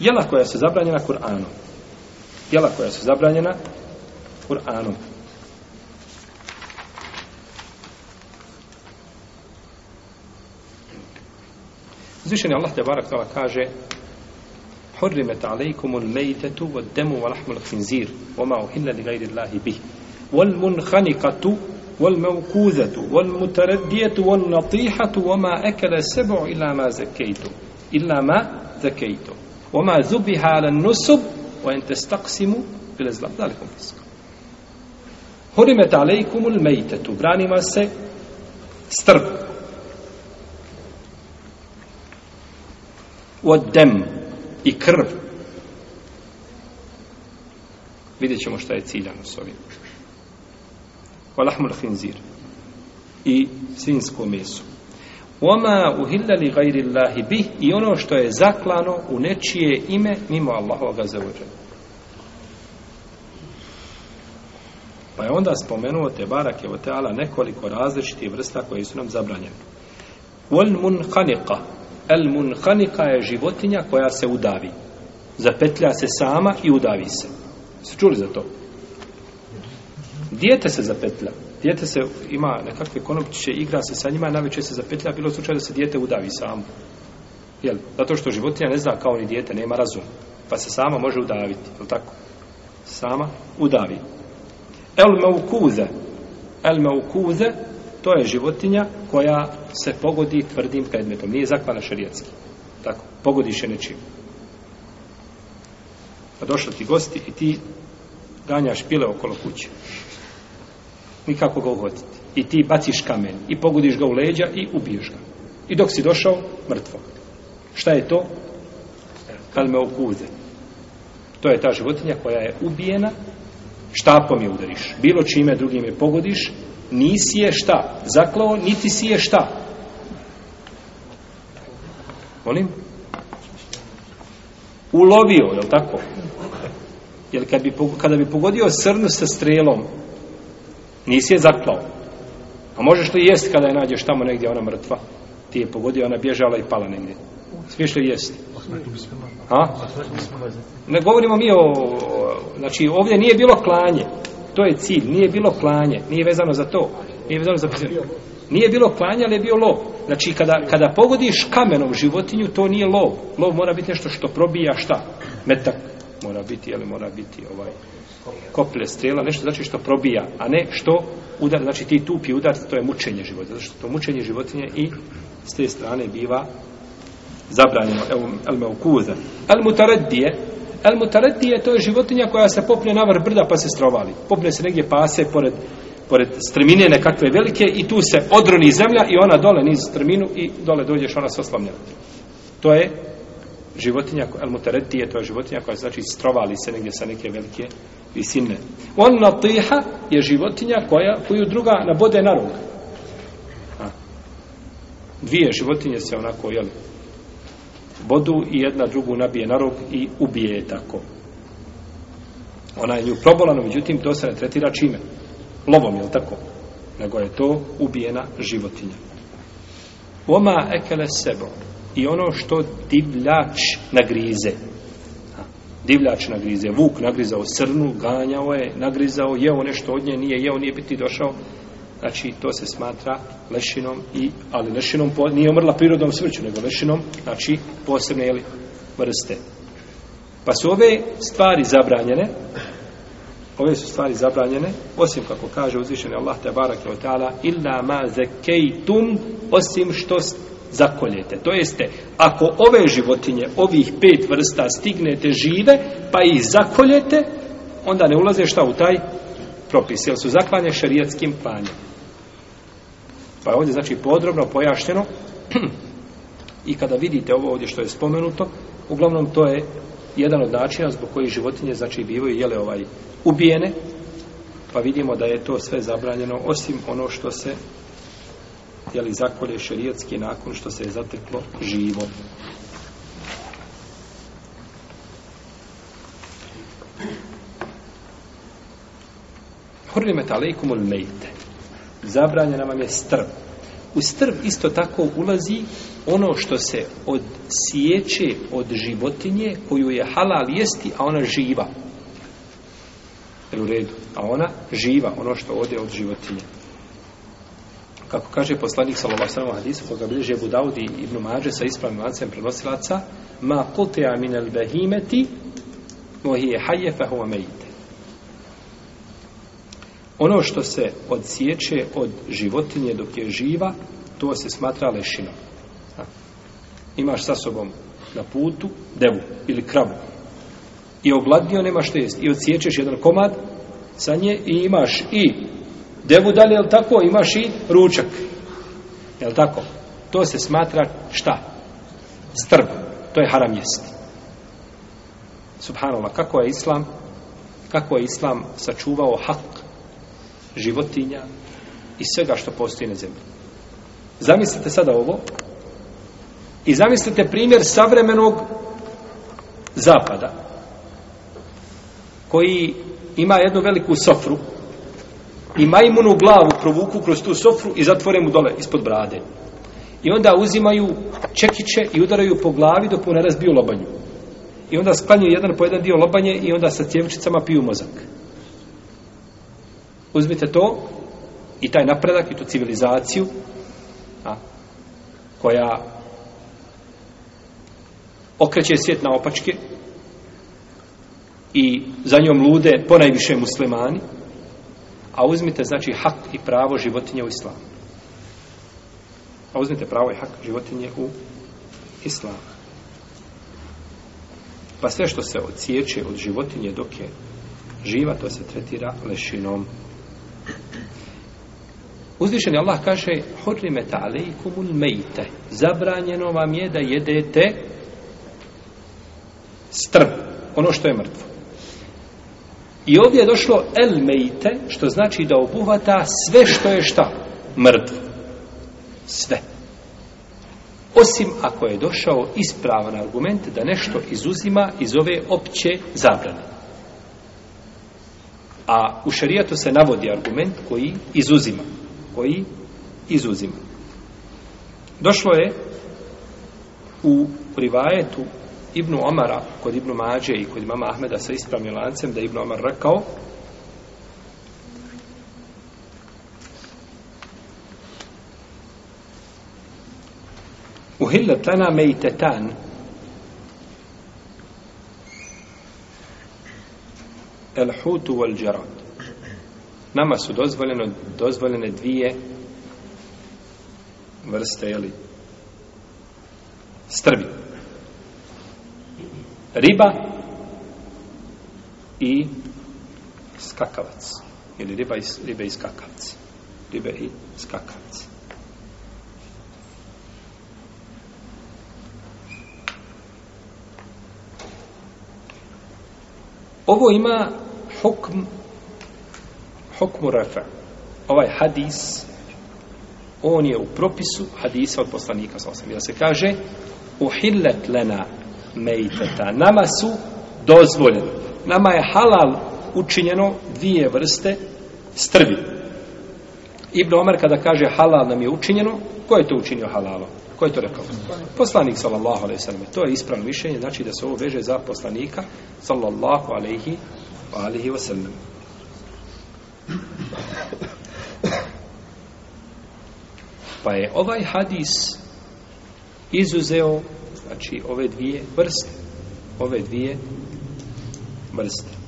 Jela koja su zabranjena Kur'anom. Jela koja su zabranjena Kur'anom. Zvišen je Allah te barak tala kaže Hurrimet alaikumul mejtetu od demu valahmul hinzir oma uhilla li gajri Allahi bih wal munhanikatu wal mevkuzetu wal mutaraddijetu wal natihatu oma ekele sebo ila ma zekejtu ila ma zekejtu وما ذبح على النسب وان تستقسموا بالازلام ذلك فسق حرمت عليكم الميتة براني ما سي استرب والدم اكر vidjet ćemo šta je ciljano s ovim ولحم الخنزير i svinsko meso وَمَا أُهِلَّ لِغَيْرِ اللَّهِ بِهِ I ono što je zaklano u nečije ime mimo Allahovog zavođena. Pa je onda spomenuo te barak je teala nekoliko različitih vrsta koje su nam zabranjene. وَالْمُنْخَنِقَ الْمُنْخَنِقَ je životinja koja se udavi. Zapetlja se sama i udavi se. Ste čuli za to? Dijete se zapetlja. Dijete se ima nekakve konopće, igra se sa njima, naveče se zapetlja, bilo slučaj da se dijete udavi samo. Jel? Zato što životinja ne zna kao ni dijete, nema razum. Pa se sama može udaviti, je tako? Sama udavi. El meukuze. El meukuze, to je životinja koja se pogodi tvrdim predmetom. Nije zakvana šarijetski. Tako, pogodiš je nečim. Pa došli ti gosti i ti ganjaš pile okolo kuće nikako ga uhvatiti. I ti baciš kamen i pogodiš ga u leđa i ubiješ ga. I dok si došao, mrtvo. Šta je to? Kad me okuze. To je ta životinja koja je ubijena, štapom je udariš. Bilo čime drugim je pogodiš, nisi je šta zaklao, niti si je šta. Molim? Ulovio, je li tako? Jer kad bi, kada bi pogodio srnu sa strelom, Nisi je zaklao. A možeš li jesti kada je nađeš tamo negdje ona mrtva? Ti je pogodio, ona bježala i pala negdje. Smiješ li jesti? A? Ne govorimo mi o... Znači, ovdje nije bilo klanje. To je cilj. Nije bilo klanje. Nije vezano za to. Nije vezano za... Nije bilo klanje, ali je bio lov. Znači, kada, kada pogodiš kamenom životinju, to nije lov. Lov mora biti nešto što probija šta? Metak mora biti, jel, mora biti ovaj koplje strela, nešto znači što probija, a ne što udar, znači ti tupi udar, to je mučenje životinje, zato što to mučenje životinje i s te strane biva zabranjeno, evo, el me ukuza. El mutaradije, el mutaradije to je životinja koja se popne na vrh brda pa se strovali. Popne se negdje pase pored pored strmine nekakve velike i tu se odroni zemlja i ona dole niz strminu i dole dođeš ona se oslamljena. To je životinja, el mutaretije, to je životinja koja znači strovali se negdje sa neke velike visine. On natiha je životinja koja, koju druga nabode na rog. Dvije životinje se onako, jel, bodu i jedna drugu nabije na rog i ubije je tako. Ona je nju probala, no međutim to se ne tretira čime? Lovom, jel tako? Nego je to ubijena životinja. Oma ekele sebo i ono što divljač nagrize. Divljač nagrize, vuk nagrizao srnu, ganjao je, nagrizao, jeo nešto od nje, nije jeo, nije biti došao. Znači, to se smatra lešinom, i, ali lešinom po, nije omrla prirodnom svrću, nego lešinom, znači, posebne jeli, vrste. Pa su ove stvari zabranjene, ove su stvari zabranjene, osim kako kaže uzvišeni Allah, tabarak i otala, illa ma zekejtum, osim što zakoljete. To jeste, ako ove životinje, ovih pet vrsta stignete žive, pa ih zakoljete, onda ne ulaze šta u taj propis, jer su zaklane šarijatskim panjem. Pa je ovdje znači podrobno pojašteno i kada vidite ovo ovdje što je spomenuto, uglavnom to je jedan od načina zbog koji životinje znači bivaju jele ovaj ubijene, pa vidimo da je to sve zabranjeno osim ono što se jeli, zakolje šerijetski nakon što se je zateklo živo. Hrvimet alaikum ul mejte. Zabranjena vam je strv. U strv isto tako ulazi ono što se od sjeće od životinje koju je halal jesti, a ona živa. Jel u redu? A ona živa, ono što ode od životinje kako kaže poslanik sallallahu alejhi ve sellem hadis koga bliže Abu Daudi ibn Mađe sa ispravnim lancem prenosilaca ma qutia min al behimati wa hi hayya fa huwa mayt ono što se odsiječe od životinje dok je živa to se smatra lešinom imaš sa sobom na putu devu ili kravu i ogladnio nema što jest i odsiječeš jedan komad sa nje i imaš i Gdje bu dalje, jel tako, imaš i ručak. Jel tako? To se smatra šta? Strb. To je haram jest. Subhanallah, kako je islam, kako je islam sačuvao hak životinja i svega što postoji na zemlji. Zamislite sada ovo i zamislite primjer savremenog zapada koji ima jednu veliku sofru i majmunu glavu provuku kroz tu sofru i zatvore mu dole ispod brade. I onda uzimaju čekiće i udaraju po glavi dok mu ne razbiju lobanju. I onda sklanju jedan po jedan dio lobanje i onda sa cjevčicama piju mozak. Uzmite to i taj napredak i tu civilizaciju a, koja okreće svijet na opačke i za njom lude ponajviše muslimani a uzmite znači hak i pravo životinje u islam a uzmite pravo i hak životinje u islam pa sve što se ociječe od životinje dok je živa to se tretira lešinom Uzvišen je Allah kaže Hurrimet alejkumul mejte Zabranjeno vam je da jedete Strv Ono što je mrtvo I ovdje je došlo el meite, što znači da obuhvata sve što je šta? Mrtvo. Sve. Osim ako je došao ispravan argument da nešto izuzima iz ove opće zabrane. A u šarijatu se navodi argument koji izuzima. Koji izuzima. Došlo je u privajetu Ibnu Omara kod Ibnu Mađe i kod mama Ahmeda sa ispravnim lancem da Ibnu Omar rekao Uhillat lana mejtetan El hutu wal džarad Nama su dozvoljeno, dozvoljene dvije vrste, jeli, strbi riba i skakavac. Ili riba i, riba i skakavci. Ribe i skakavci. Ovo ima hukm hukmu refa. Ovaj hadis on je u propisu hadisa od poslanika sa osam. Ja se kaže uhillet lena mejteta. Nama su dozvoljeno. Nama je halal učinjeno dvije vrste strvi. Ibn Omar kada kaže halal nam je učinjeno, ko je to učinio halalom? Ko je to rekao? Poslanik sallallahu alaihi sallam. To je ispravno mišljenje, znači da se ovo veže za poslanika sallallahu alaihi alaihi wa sallam. Pa je ovaj hadis izuzeo znači ove dvije vrste ove dvije vrste